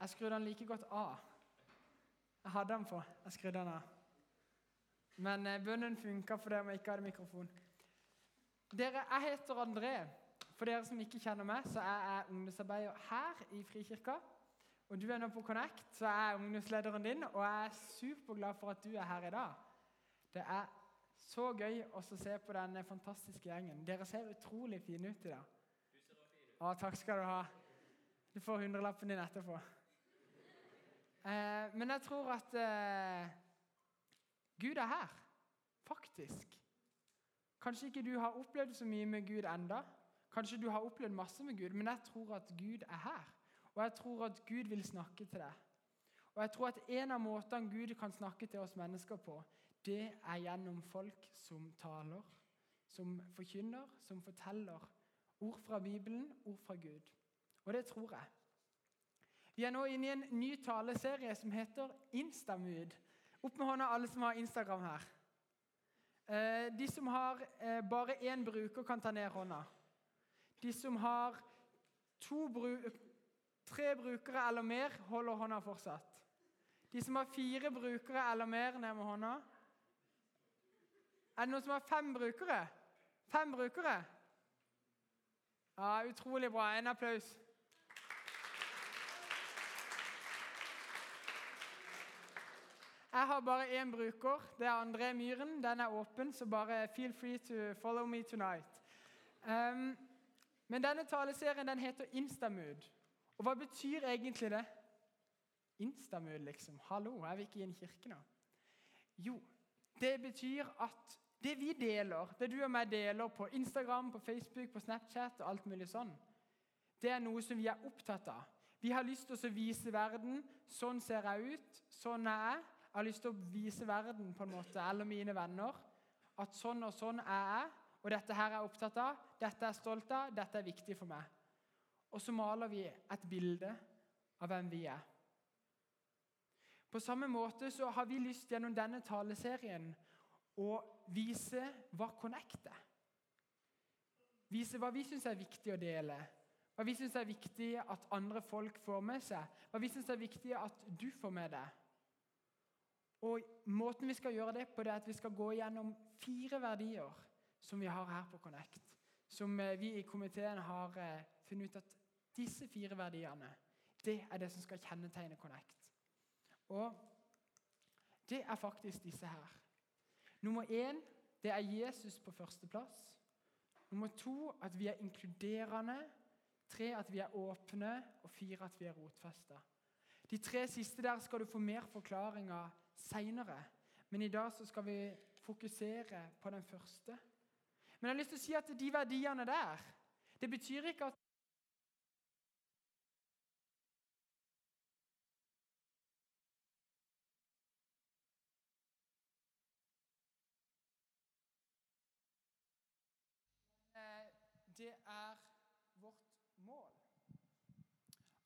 Jeg skrudde den like godt av. Jeg hadde den på. Jeg skrudde den av. Men eh, bønnen funka fordi jeg ikke hadde mikrofon. Dere, Jeg heter André. For dere som ikke kjenner meg, så er jeg ungdomsarbeider her i Frikirka. Og du er nå på Connect, så er jeg ungdomslederen din, og jeg er superglad for at du er her i dag. Det er så gøy å se på denne fantastiske gjengen. Dere ser utrolig fine ut i dag. Å, takk skal du ha. Du får hundrelappen din etterpå. Eh, men jeg tror at eh, Gud er her, faktisk. Kanskje ikke du har opplevd så mye med Gud enda. Kanskje du har opplevd masse med Gud, men jeg tror at Gud er her. Og jeg tror at Gud vil snakke til deg. Og jeg tror at en av måtene Gud kan snakke til oss mennesker på, det er gjennom folk som taler, som forkynner, som forteller ord fra Bibelen, ord fra Gud. Og det tror jeg. Vi er nå inne i en ny taleserie som heter Instamood. Opp med hånda alle som har Instagram her. Eh, de som har eh, bare én bruker, kan ta ned hånda. De som har bru tre brukere eller mer, holder hånda fortsatt. De som har fire brukere eller mer, ned med hånda. Er det noen som har fem brukere? Fem brukere? Ja, Utrolig bra. En applaus. Jeg har bare én bruker. Det er André Myhren. Den er åpen, så bare feel free to follow me tonight. Um, men denne taleserien den heter Instamood. Og hva betyr egentlig det? Instamood, liksom. Hallo, er vi ikke i en kirke nå? Jo, det betyr at det vi deler, det du og meg deler på Instagram, på Facebook, på Snapchat og alt mulig sånn, det er noe som vi er opptatt av. Vi har lyst til å vise verden sånn ser jeg ut, sånn er jeg. Jeg har lyst til å vise verden på en måte, eller mine venner at sånn og sånn er jeg, og dette her er jeg opptatt av, dette er jeg stolt av, dette er viktig for meg. Og så maler vi et bilde av hvem vi er. På samme måte så har vi lyst gjennom denne taleserien å vise hva Connect er. Vise hva vi syns er viktig å dele, hva vi syns er viktig at andre folk får med seg, hva vi syns er viktig at du får med deg. Og Måten vi skal gjøre det på, det er at vi skal gå gjennom fire verdier som vi har her på Connect. Som eh, vi i komiteen har eh, funnet ut at disse fire verdiene det er det som skal kjennetegne Connect. Og det er faktisk disse her. Nummer én det er Jesus på førsteplass. Nummer to at vi er inkluderende. Tre at vi er åpne. Og fire at vi er rotfesta. De tre siste der skal du få mer forklaringer seinere. Men i dag så skal vi fokusere på den første. Men jeg har lyst til å si at de verdiene der Det betyr ikke at Det er vårt mål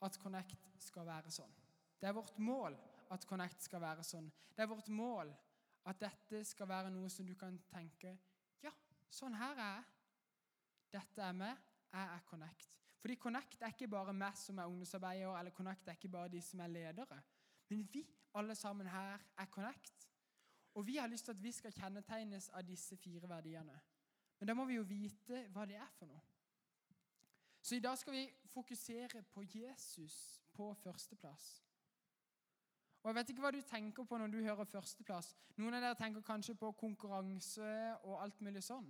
at Connect skal være sånn. Det er vårt mål at Connect skal være sånn. Det er vårt mål at dette skal være noe som du kan tenke Ja, sånn her er jeg. Dette er meg. Jeg er Connect. Fordi Connect er ikke bare meg som er ungdomsarbeider, eller Connect er ikke bare de som er ledere. Men vi alle sammen her er Connect. Og vi har lyst til at vi skal kjennetegnes av disse fire verdiene. Men da må vi jo vite hva det er for noe. Så i dag skal vi fokusere på Jesus på førsteplass. Og Jeg vet ikke hva du tenker på når du hører førsteplass. Noen av dere tenker kanskje på konkurranse og alt mulig sånn.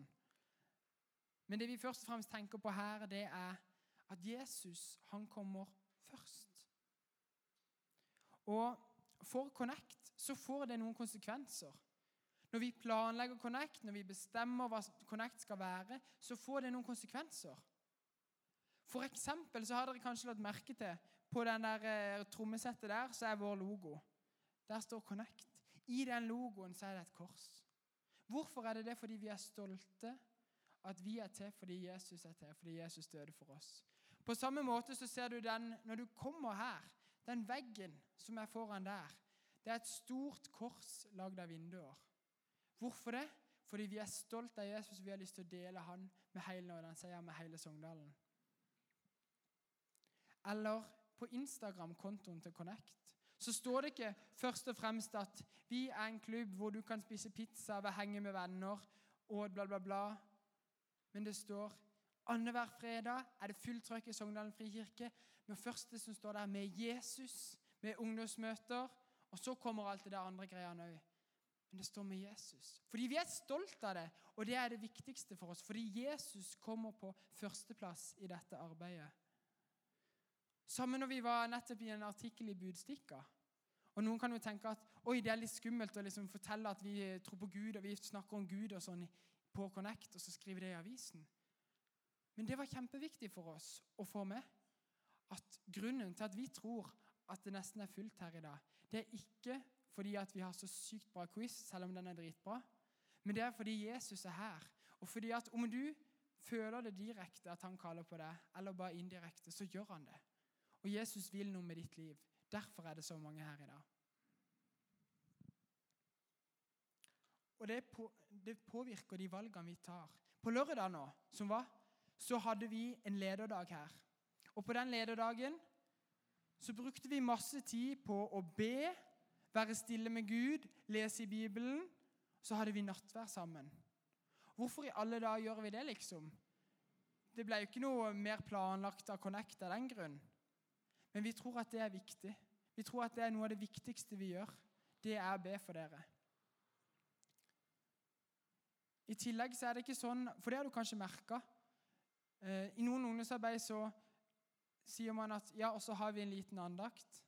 Men det vi først og fremst tenker på her, det er at Jesus han kommer først. Og for Connect så får det noen konsekvenser. Når vi planlegger Connect, når vi bestemmer hva Connect skal være, så får det noen konsekvenser. For eksempel så har dere kanskje lagt merke til på den der eh, trommesettet der så er vår logo. Der står 'Connect'. I den logoen så er det et kors. Hvorfor er det det? Fordi vi er stolte. At vi er til fordi Jesus er til, fordi Jesus døde for oss. På samme måte så ser du den når du kommer her. Den veggen som er foran der, det er et stort kors lagd av vinduer. Hvorfor det? Fordi vi er stolt av Jesus, og vi har lyst til å dele han med hele Nordland, sier med hele Sogndalen. Eller på Instagram-kontoen til Connect så står det ikke først og fremst at vi er en klubb hvor du kan spise pizza ved henge med venner og bla, bla, bla. Men det står annenhver fredag er det fullt trøkk i Sogndalen frikirke. Med første som står der med Jesus, med ungdomsmøter. Og så kommer alt det der andre greiene òg. Men det står med Jesus. Fordi vi er stolt av det, og det er det viktigste for oss. Fordi Jesus kommer på førsteplass i dette arbeidet. Sammen når vi var nettopp i en artikkel i Budstikka. Og Noen kan jo tenke at oi, det er litt skummelt å liksom fortelle at vi tror på Gud og vi snakker om Gud og sånn på Connect, og så skriver det i avisen. Men det var kjempeviktig for oss å få med at grunnen til at vi tror at det nesten er fullt her i dag, det er ikke fordi at vi har så sykt bra quiz, selv om den er dritbra, men det er fordi Jesus er her. Og fordi at om du føler det direkte at han kaller på deg, eller bare indirekte, så gjør han det. Og Jesus vil noe med ditt liv. Derfor er det så mange her i dag. Og det, på, det påvirker de valgene vi tar. På lørdag nå, som var, så hadde vi en lederdag her. Og på den lederdagen så brukte vi masse tid på å be, være stille med Gud, lese i Bibelen. Så hadde vi nattvær sammen. Hvorfor i alle dager gjør vi det, liksom? Det ble jo ikke noe mer planlagt av Connect av den grunn. Men vi tror at det er viktig. Vi tror at det er noe av det viktigste vi gjør. Det er å be for dere. I tillegg så er det ikke sånn, for det har du kanskje merka eh, I noen ungdomsarbeid så sier man at ja, og så har vi en liten andakt.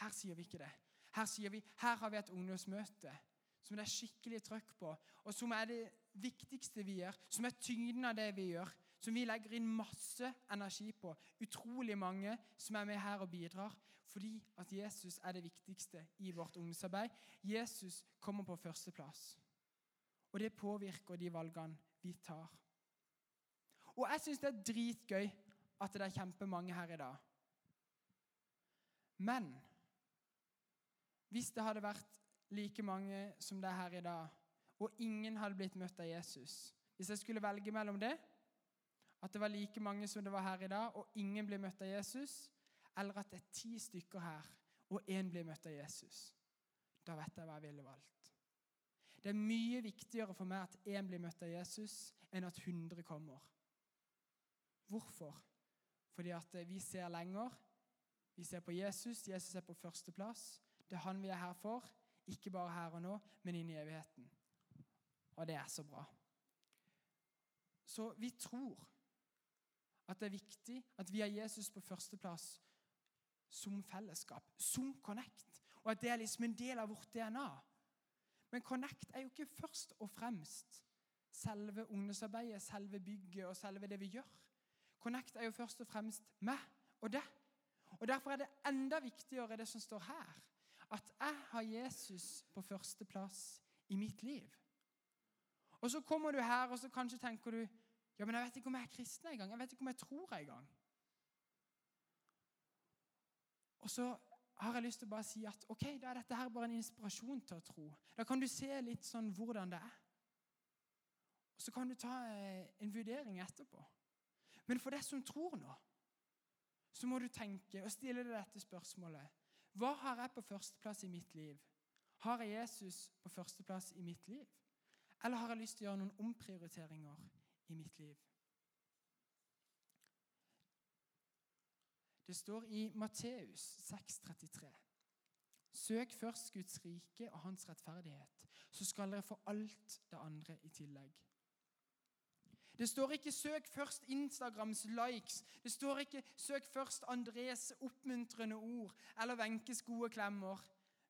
Her sier vi ikke det. Her sier vi, her har vi et ungdomsmøte som det er skikkelig trøkk på, og som er det viktigste vi gjør, som er tyngden av det vi gjør som vi legger inn masse energi på. Utrolig mange som er med her og bidrar. Fordi at Jesus er det viktigste i vårt ungdomsarbeid. Jesus kommer på førsteplass. Og det påvirker de valgene vi tar. Og jeg syns det er dritgøy at det er kjempemange her i dag. Men hvis det hadde vært like mange som det er her i dag, og ingen hadde blitt møtt av Jesus Hvis jeg skulle velge mellom det, at det var like mange som det var her i dag, og ingen blir møtt av Jesus, eller at det er ti stykker her, og én blir møtt av Jesus. Da vet jeg hva jeg ville valgt. Det er mye viktigere for meg at én blir møtt av Jesus, enn at 100 kommer. Hvorfor? Fordi at vi ser lenger. Vi ser på Jesus. Jesus er på førsteplass. Det er han vi er her for. Ikke bare her og nå, men inn i evigheten. Og det er så bra. Så vi tror at det er viktig at vi har Jesus på førsteplass som fellesskap, som Connect, og at det er liksom en del av vårt DNA. Men Connect er jo ikke først og fremst selve ungdomsarbeidet, selve bygget og selve det vi gjør. Connect er jo først og fremst meg og det. Og Derfor er det enda viktigere det som står her, at jeg har Jesus på førsteplass i mitt liv. Og Så kommer du her og så kanskje tenker du ja, men jeg vet ikke om jeg er kristen engang. Jeg vet ikke om jeg tror engang. Og så har jeg lyst til å bare si at ok, da er dette her bare en inspirasjon til å tro. Da kan du se litt sånn hvordan det er. Og Så kan du ta eh, en vurdering etterpå. Men for deg som tror nå, så må du tenke og stille deg dette spørsmålet. Hva har jeg på førsteplass i mitt liv? Har jeg Jesus på førsteplass i mitt liv? Eller har jeg lyst til å gjøre noen omprioriteringer i mitt liv. Det står i Matteus 6,33.: Søk først Guds rike og hans rettferdighet, så skal dere få alt det andre i tillegg. Det står ikke 'søk først Instagrams likes'. Det står ikke 'søk først Andres oppmuntrende ord' eller Wenches gode klemmer.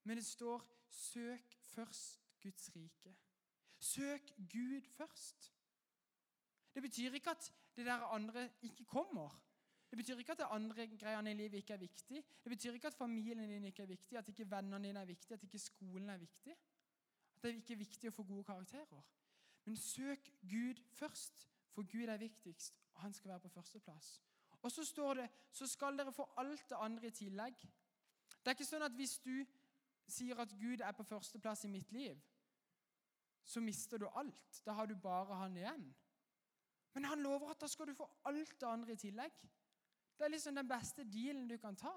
Men det står 'søk først Guds rike'. Søk Gud først. Det betyr ikke at det der andre ikke kommer. Det betyr ikke at det andre greiene i livet ikke er viktig. Det betyr ikke at familien din ikke er viktig, at ikke vennene dine er viktig, at ikke skolen er viktig. At det ikke er viktig å få gode karakterer. Men søk Gud først, for Gud er viktigst, og han skal være på førsteplass. Og så står det så skal dere få alt det andre i tillegg. Det er ikke sånn at hvis du sier at Gud er på førsteplass i mitt liv, så mister du alt. Da har du bare han igjen. Men han lover at da skal du få alt det andre i tillegg. Det er liksom den beste dealen du kan ta.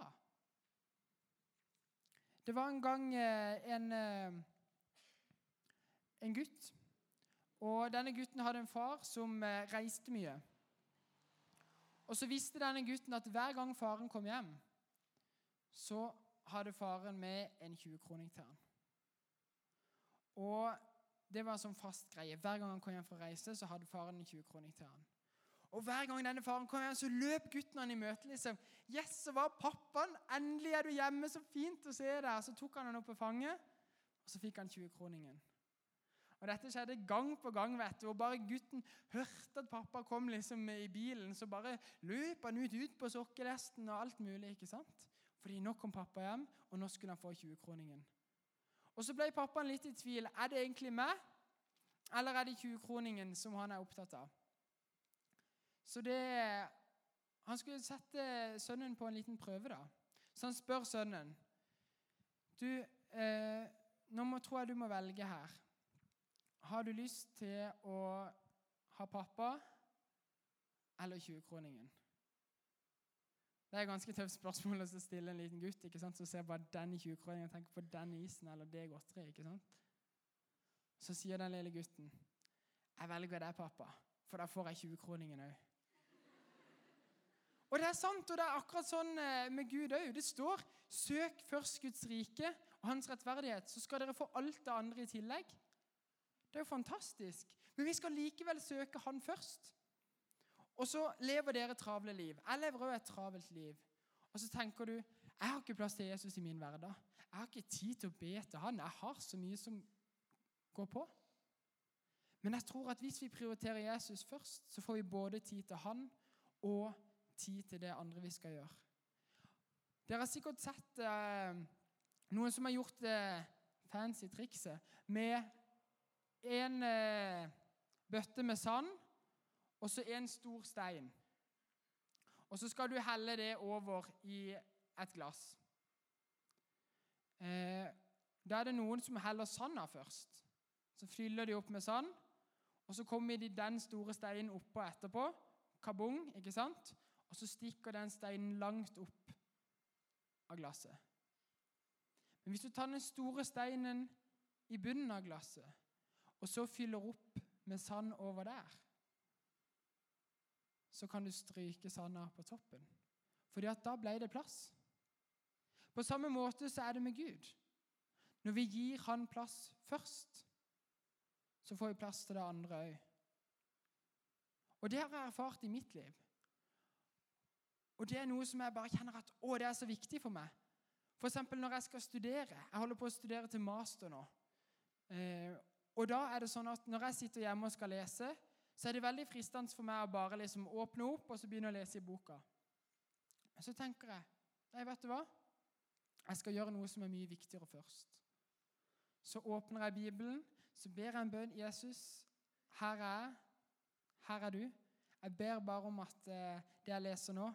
Det var en gang eh, en, eh, en gutt. Og denne gutten hadde en far som eh, reiste mye. Og så visste denne gutten at hver gang faren kom hjem, så hadde faren med en 20-kroning til han. Og det var en sånn fast greie. Hver gang han kom hjem fra reise, så hadde faren en 20-kroning til han. Og Hver gang denne faren kom hjem, så løp gutten han i møte. liksom. 'Yes, så var pappaen! Endelig er du hjemme! Så fint å se deg!' Så tok han han opp på fanget, og så fikk han 20-kroningen. Og Dette skjedde gang på gang. vet du, og Bare gutten hørte at pappa kom liksom i bilen, så bare løp han ut, ut på sokkelesten og alt mulig. ikke sant? Fordi nå kom pappa hjem, og nå skulle han få 20-kroningen. Og Så ble pappaen litt i tvil. Er det egentlig meg, eller er det 20-kroningen som han er opptatt av? Så det, Han skulle sette sønnen på en liten prøve. da. Så han spør sønnen Du, eh, nå må, tror jeg du må velge her. Har du lyst til å ha pappa eller 20-kroningen? Det er et ganske tøft spørsmål å stille en liten gutt ikke sant? som ser bare den 20-kroningen og tenker på den isen eller det godteriet. ikke sant? Så sier den lille gutten, 'Jeg velger deg, pappa, for da får jeg 20-kroningen òg.' Og det er sant, og det er akkurat sånn eh, med Gud òg. Det står 'Søk først Guds rike og hans rettferdighet', så skal dere få alt det andre i tillegg. Det er jo fantastisk. Men vi skal likevel søke Han først. Og så lever dere travle liv. Jeg lever òg et travelt liv. Og så tenker du jeg har ikke plass til Jesus i min hverdag. Jeg har ikke tid til å be til han. Jeg har så mye som går på. Men jeg tror at hvis vi prioriterer Jesus først, så får vi både tid til han og tid til det andre vi skal gjøre. Dere har sikkert sett eh, noen som har gjort det eh, fancy trikset med en eh, bøtte med sand og så en stor stein. Og så skal du helle det over i et glass. Eh, da er det noen som heller sanda først. Så fyller de opp med sand, og så kommer de den store steinen oppå etterpå. Kabong, ikke sant? Og så stikker den steinen langt opp av glasset. Men hvis du tar den store steinen i bunnen av glasset, og så fyller opp med sand over der, så kan du stryke sanda på toppen. Fordi at da ble det plass. På samme måte så er det med Gud. Når vi gir Han plass først, så får vi plass til det andre òg. Og det har jeg erfart i mitt liv. Og det er noe som jeg bare kjenner at å, det er så viktig for meg. F.eks. når jeg skal studere. Jeg holder på å studere til master nå. Eh, og da er det sånn at Når jeg sitter hjemme og skal lese, så er det veldig fristende for meg å bare liksom åpne opp og så begynne å lese i boka. Så tenker jeg nei, vet du hva? Jeg skal gjøre noe som er mye viktigere først. Så åpner jeg Bibelen, så ber jeg en bønn. Jesus, her er jeg. Her er du. Jeg ber bare om at eh, det jeg leser nå,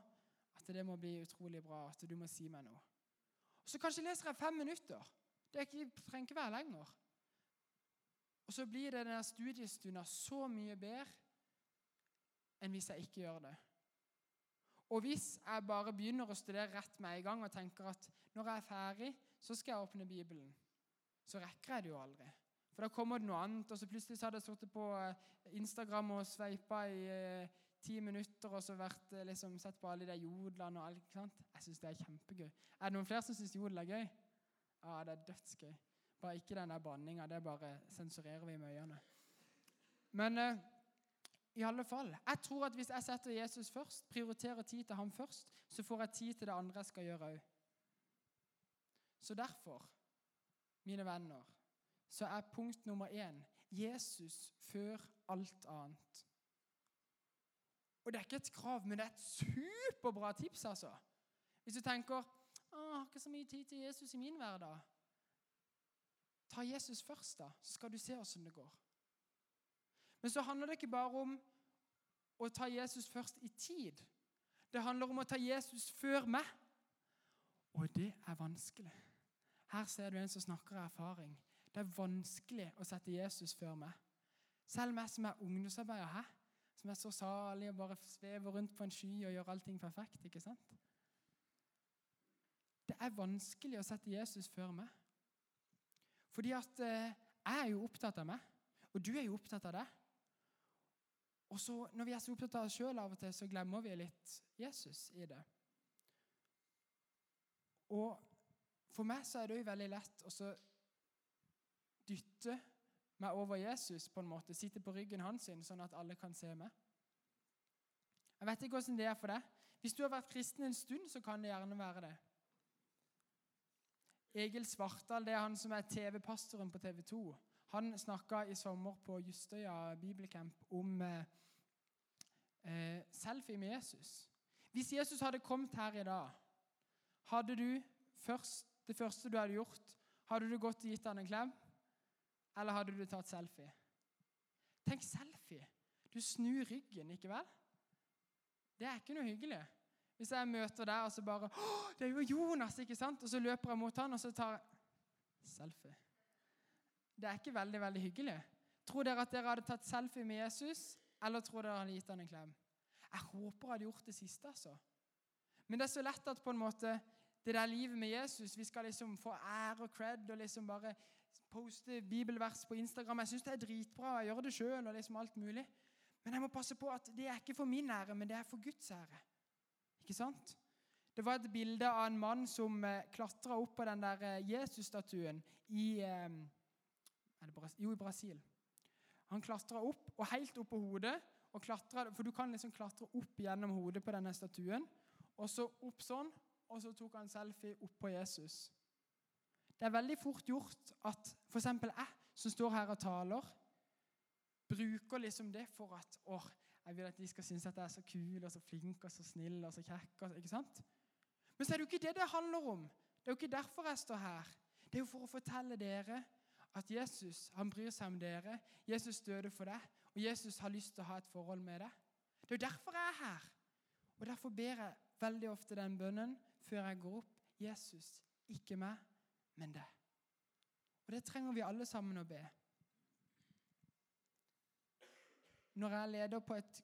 at det må bli utrolig bra. At du må si meg noe. Så kanskje leser jeg fem minutter. Det trenger ikke være lenger. Og så blir det denne studiestunda så mye bedre enn hvis jeg ikke gjør det. Og hvis jeg bare begynner å studere rett med en gang og tenker at når jeg er ferdig, så skal jeg åpne Bibelen, så rekker jeg det jo aldri. For da kommer det noe annet, og så plutselig så hadde jeg sittet på eh, Instagram og sveipa i eh, ti minutter og så vært, eh, liksom, sett på alle de jodlene og alt. ikke sant? Jeg syns det er kjempegøy. Er det noen flere som syns jodel er gøy? Ja, det er dødsgøy. Bare ikke den der banninga. Det bare sensurerer vi med øynene. Men uh, i alle fall, jeg tror at hvis jeg setter Jesus først, prioriterer tid til ham først, så får jeg tid til det andre jeg skal gjøre òg. Så derfor, mine venner, så er punkt nummer én Jesus før alt annet. Og det er ikke et krav, men det er et superbra tips, altså. Hvis du tenker å, jeg har ikke så mye tid til Jesus i min hverdag. Ta Jesus først, da, så skal du se åssen det går. Men så handler det ikke bare om å ta Jesus først i tid. Det handler om å ta Jesus før meg. Og det er vanskelig. Her ser du en som snakker av erfaring. Det er vanskelig å sette Jesus før meg. Selv meg som er ungdomsarbeider her, som er så salig og bare svever rundt på en sky og gjør allting perfekt. ikke sant? Det er vanskelig å sette Jesus før meg. Fordi at eh, jeg er jo opptatt av meg, og du er jo opptatt av det. Og så Når vi er så opptatt av oss sjøl av og til, så glemmer vi litt Jesus i det. Og For meg så er det jo veldig lett å dytte meg over Jesus, på en måte, sitte på ryggen hans, sånn at alle kan se meg. Jeg vet ikke hvordan det er for deg. Hvis du har vært kristen en stund, så kan det gjerne være det. Egil Svartdal, det er han som er TV-pastoren på TV 2. Han snakka i sommer på Justøya bibelcamp om eh, eh, selfie med Jesus. Hvis Jesus hadde kommet her i dag, hadde du først, det første du hadde gjort, hadde du gått og gitt han en klem? Eller hadde du tatt selfie? Tenk selfie. Du snur ryggen, ikke vel? Det er ikke noe hyggelig. Hvis jeg møter deg og så bare det er jo Jonas!' ikke sant? Og så løper jeg mot han, og så tar jeg selfie. Det er ikke veldig veldig hyggelig. Tror dere at dere hadde tatt selfie med Jesus, eller tror dere hadde gitt han en klem? Jeg håper jeg hadde gjort det siste. altså. Men det er så lett at på en måte, det der livet med Jesus Vi skal liksom få ære og cred og liksom bare poste bibelvers på Instagram. Jeg syns det er dritbra. Jeg gjør det sjøl og liksom alt mulig. Men jeg må passe på at det er ikke for min ære, men det er for Guds ære. Ikke sant? Det var et bilde av en mann som eh, klatra opp på den der eh, Jesus-statuen i, eh, jo, i Brasil. Han klatra opp, og helt opp på hodet. klatret, For du kan liksom klatre opp gjennom hodet på denne statuen. Og så opp sånn, og så tok han selfie opp på Jesus. Det er veldig fort gjort at f.eks. jeg, som står her og taler, bruker liksom det for at åh, jeg vil at de skal synes at jeg er så kul og så flink og så snill og så kjekk. Og, ikke sant? Men så er det jo ikke det det handler om. Det er jo ikke derfor jeg står her. Det er jo for å fortelle dere at Jesus han bryr seg om dere. Jesus døde for deg, og Jesus har lyst til å ha et forhold med deg. Det er jo derfor jeg er her. Og Derfor ber jeg veldig ofte den bønnen før jeg går opp. Jesus, ikke meg, men deg. Og Det trenger vi alle sammen å be. Når jeg leder på et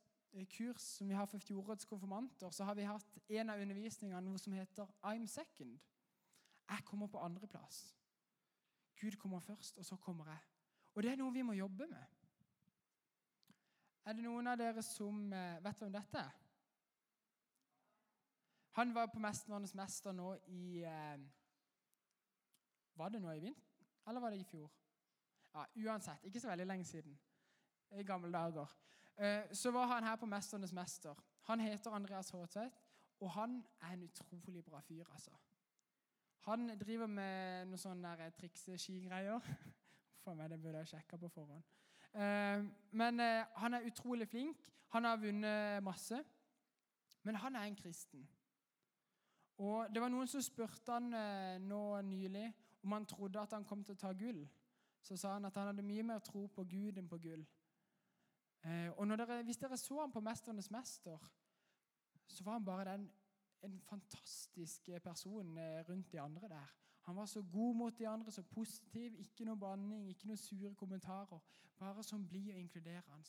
kurs som vi har for fjorårets konfirmanter, så har vi hatt en av undervisningene noe som heter I'm second. Jeg kommer på andreplass. Gud kommer først, og så kommer jeg. Og det er noe vi må jobbe med. Er det noen av dere som eh, vet hvem dette er? Han var på 'Mesternes mester' nå i eh, Var det nå i vinter, eller var det i fjor? Ja, Uansett, ikke så veldig lenge siden. I gamle dager. Eh, så var han her på 'Mesternes mester'. Han heter Andreas Håtvedt, og han er en utrolig bra fyr, altså. Han driver med noen sånne trikse-skigreier. For meg, det burde jeg sjekke på forhånd. Eh, men eh, han er utrolig flink. Han har vunnet masse. Men han er en kristen. Og Det var noen som spurte han nå nylig om han trodde at han kom til å ta gull. Så sa han at han hadde mye mer tro på Gud enn på gull. Og dere, Hvis dere så ham på 'Mesternes mester', så var han bare den en fantastisk person eh, rundt de andre der. Han var så god mot de andre, så positiv. Ikke noe banning, ikke noe sure kommentarer. Bare som blid og inkluderende.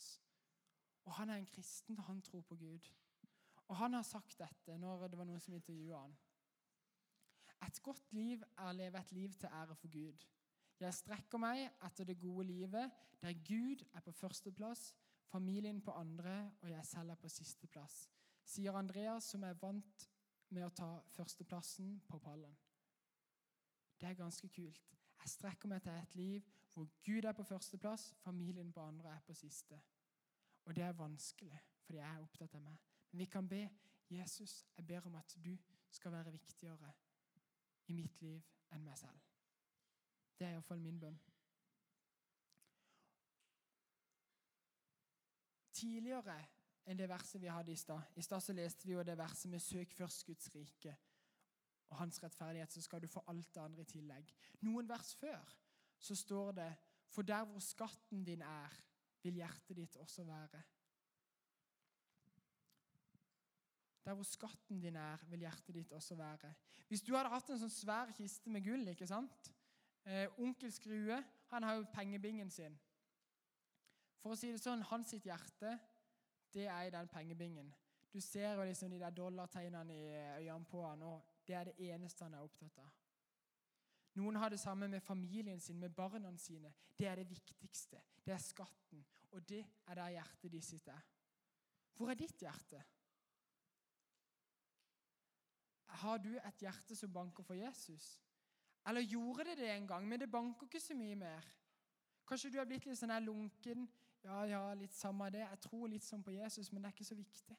Og han er en kristen, han tror på Gud. Og han har sagt dette når det var noen som intervjua han. Et godt liv er å leve et liv til ære for Gud. Jeg strekker meg etter det gode livet, der Gud er på førsteplass, familien på andre og jeg selv er på sisteplass, sier Andreas, som er vant med å ta førsteplassen på pallen. Det er ganske kult. Jeg strekker meg til et liv hvor Gud er på førsteplass, familien på andre er på siste. Og det er vanskelig, fordi jeg er opptatt av meg. Men vi kan be Jesus, jeg ber om at du skal være viktigere i mitt liv enn meg selv. Det er iallfall min bønn. Tidligere enn det verset vi hadde i stad. I stad så leste vi jo det verset med 'søk først Guds rike' og hans rettferdighet, så skal du få alt det andre i tillegg. Noen vers før så står det 'For der hvor skatten din er, vil hjertet ditt også være'. Der hvor skatten din er, vil hjertet ditt også være. Hvis du hadde hatt en sånn svær kiste med gull ikke sant? Eh, onkel Skrue han har jo pengebingen sin. For å si det sånn, hans sitt hjerte det er i den pengebingen. Du ser jo liksom de der dollartegnene i øynene på han, og det er det eneste han er opptatt av. Noen har det samme med familien sin, med barna sine. Det er det viktigste. Det er skatten. Og det er der hjertet de sitter. Hvor er ditt hjerte? Har du et hjerte som banker for Jesus? Eller gjorde det det en gang, men det banker ikke så mye mer? Kanskje du er blitt litt sånn lunken. Ja, ja, litt samme det. Jeg tror litt sånn på Jesus, men det er ikke så viktig.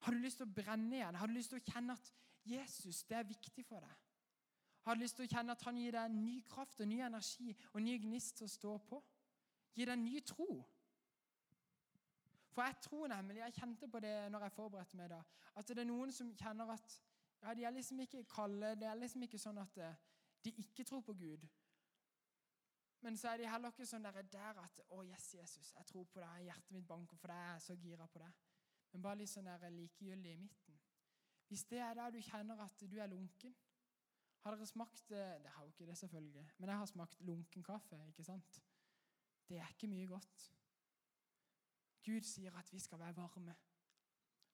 Har du lyst til å brenne igjen? Har du lyst til å kjenne at Jesus det er viktig for deg? Har du lyst til å kjenne at han gir deg ny kraft og ny energi og ny gnist til å stå på? Gir deg ny tro? For jeg tror nemlig, jeg kjente på det når jeg forberedte meg, da, at det er noen som kjenner at ja, de er liksom ikke kalde. Det er liksom ikke sånn at eh, de ikke tror på Gud. Men så er de heller ikke sånn der, der at 'Å, yes, Jesus, jeg tror på deg. Hjertet mitt banker for deg. Jeg er så gira på deg.' Men bare litt sånn der likegyldig i midten. Hvis det er der du kjenner at du er lunken Har dere smakt eh, Det har jo ikke det, selvfølgelig. Men jeg har smakt lunken kaffe. ikke sant? Det er ikke mye godt. Gud sier at vi skal være varme.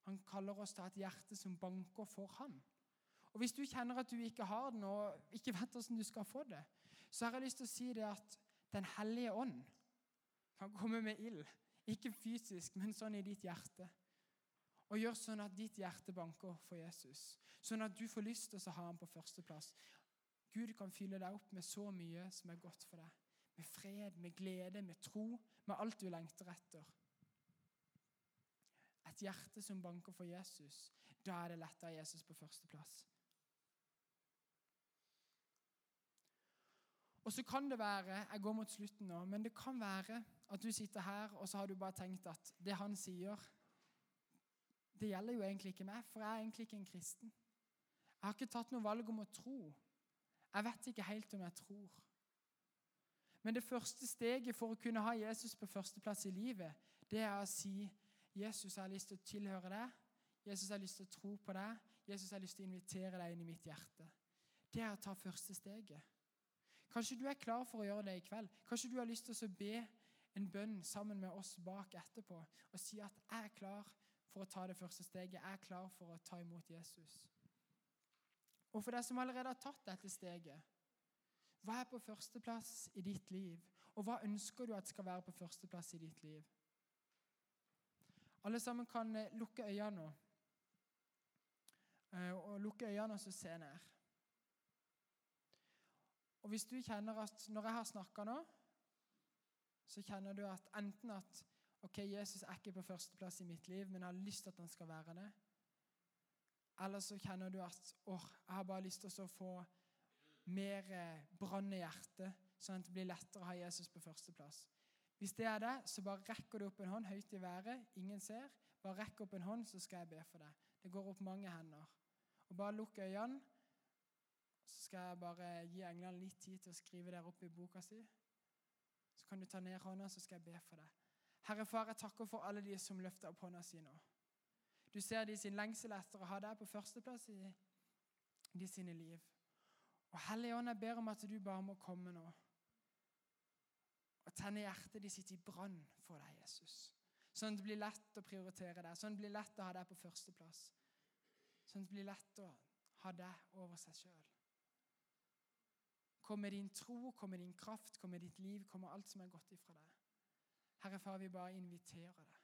Han kaller oss til et hjerte som banker for ham. Og Hvis du kjenner at du ikke har den, og ikke vet hvordan du skal få det, så har jeg lyst til å si det at Den hellige ånd kan komme med ild. Ikke fysisk, men sånn i ditt hjerte. Og gjør sånn at ditt hjerte banker for Jesus. Sånn at du får lyst til å ha ham på førsteplass. Gud kan fylle deg opp med så mye som er godt for deg. Med fred, med glede, med tro, med alt du lengter etter. Et hjerte som banker for Jesus. Da er det lett å ha Jesus på førsteplass. Og så kan det være Jeg går mot slutten nå, men det kan være at du sitter her og så har du bare tenkt at det han sier, det gjelder jo egentlig ikke meg, for jeg er egentlig ikke en kristen. Jeg har ikke tatt noe valg om å tro. Jeg vet ikke helt om jeg tror. Men det første steget for å kunne ha Jesus på førsteplass i livet, det er å si Jesus, jeg har lyst til å tilhøre deg. Jesus, jeg har lyst til å tro på deg. Jesus, jeg har lyst til å invitere deg inn i mitt hjerte. Det er å ta første steget. Kanskje du er klar for å gjøre det i kveld. Kanskje du har lyst til å be en bønn sammen med oss bak etterpå og si at 'jeg er klar for å ta det første steget'. 'Jeg er klar for å ta imot Jesus'. Og for deg som allerede har tatt dette steget, hva er på førsteplass i ditt liv? Og hva ønsker du at skal være på førsteplass i ditt liv? Alle sammen kan eh, lukke øynene nå. Eh, og lukke øynene og se ned. Og hvis du kjenner at når jeg har snakka nå, så kjenner du at enten at ok, Jesus er ikke på førsteplass i mitt liv, men jeg har lyst til at han skal være det. Eller så kjenner du at åh, jeg har bare lyst til å få mer brann i hjertet, sånn at det blir lettere å ha Jesus på førsteplass. Hvis det er det, så bare rekker du opp en hånd høyt i været. Ingen ser. Bare rekk opp en hånd, så skal jeg be for deg. Det går opp mange hender. Og Bare lukk øynene så skal jeg bare gi englene litt tid til å skrive der opp i boka si. Så kan du ta ned hånda, så skal jeg be for deg. Herre Far, jeg takker for alle de som løfter opp hånda si nå. Du ser de sin lengsel etter å ha deg på førsteplass i de sine liv. Og Hellige Ånd, jeg ber om at du bare må komme nå og tenne hjertet de sitter i brann for deg, Jesus. Sånn at det blir lett å prioritere deg, sånn at det blir lett å ha deg på førsteplass. Sånn at det blir lett å ha deg over seg sjøl. Kom med din tro, kom med din kraft, kom med ditt liv, kom med alt som er godt ifra deg. Herre Far, vi bare inviterer deg.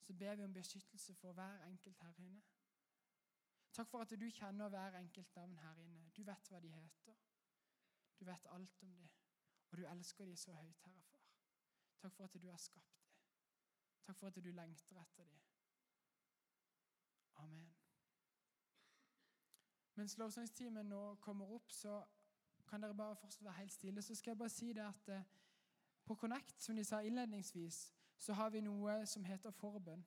Så ber vi om beskyttelse for hver enkelt her inne. Takk for at du kjenner hver enkelt navn her inne. Du vet hva de heter. Du vet alt om dem. Og du elsker dem så høyt, Herre Far. Takk for at du har skapt dem. Takk for at du lengter etter dem. Amen. Mens lovsangstimen nå kommer opp, så kan dere bare fortsatt være helt stille. Så skal jeg bare si det at eh, på Connect, som de sa innledningsvis, så har vi noe som heter forbønn.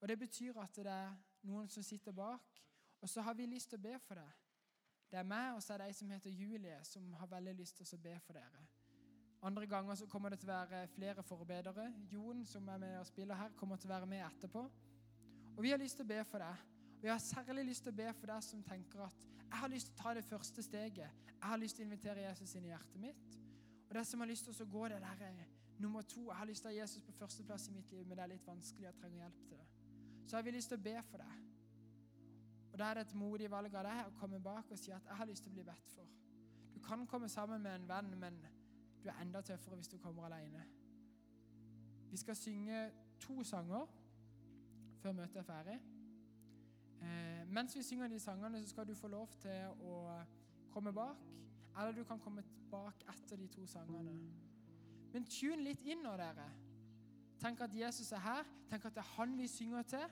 Og Det betyr at det er noen som sitter bak, og så har vi lyst til å be for det. Det er meg, og så er det ei som heter Julie, som har veldig lyst til å be for dere. Andre ganger så kommer det til å være flere forbedere. Jon, som er med og spiller her, kommer til å være med etterpå. Og vi har lyst til å be for deg. Jeg har særlig lyst til å be for deg som tenker at jeg har lyst til å ta det første steget. Jeg har lyst til å invitere Jesus inn i hjertet mitt. Og det som har lyst til å gå det der er Nummer to, jeg har lyst til å ha Jesus på førsteplass i mitt liv, men det er litt vanskelig Jeg trenger hjelp til det. Så har vi lyst til å be for deg. Og Da er det et modig valg av deg å komme bak og si at 'jeg har lyst til å bli bedt for'. Du kan komme sammen med en venn, men du er enda tøffere hvis du kommer alene. Vi skal synge to sanger før møtet er ferdig. Eh, mens vi synger de sangene, så skal du få lov til å komme bak, eller du kan komme bak etter de to sangene. Men tune litt inn nå, dere. Tenk at Jesus er her. Tenk at det er han vi synger til.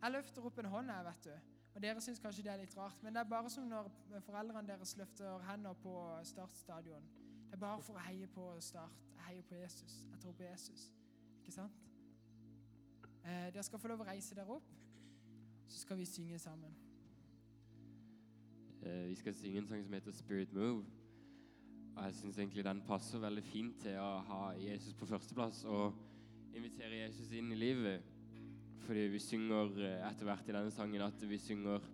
Jeg løfter opp en hånd her, vet du. Og Dere syns kanskje det er litt rart, men det er bare som når foreldrene deres løfter hender på startstadion. Det er bare for å heie på Start. Jeg heier på Jesus. Jeg tror på Jesus. Ikke sant? Eh, dere skal få lov å reise dere opp, så skal vi synge sammen. Eh, vi skal synge en sang som heter 'Spirit Move'. Og jeg syns egentlig den passer veldig fint til å ha Jesus på førsteplass og invitere Jesus inn i livet. Fordi vi synger eh, etter hvert i denne sangen at vi synger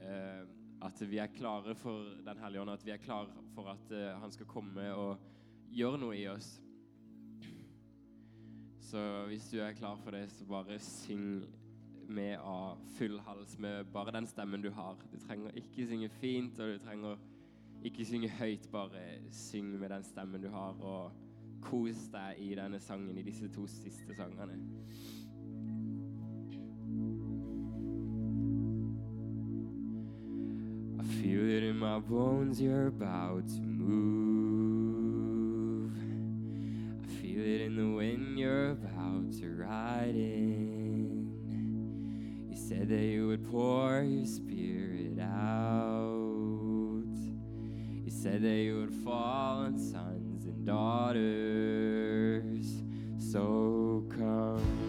eh, at vi er klare for Den hellige ånd, at vi er klare for at han skal komme og gjøre noe i oss. Så hvis du er klar for det, så bare syng med av full hals med bare den stemmen du har. Du trenger ikke synge fint, og du trenger ikke synge høyt. Bare syng med den stemmen du har, og kos deg i denne sangen, i disse to siste sangene. I feel it in my bones, you're about to move. I feel it in the wind, you're about to ride in. said that you would pour your spirit out. You said that you would fall on sons and daughters. So come.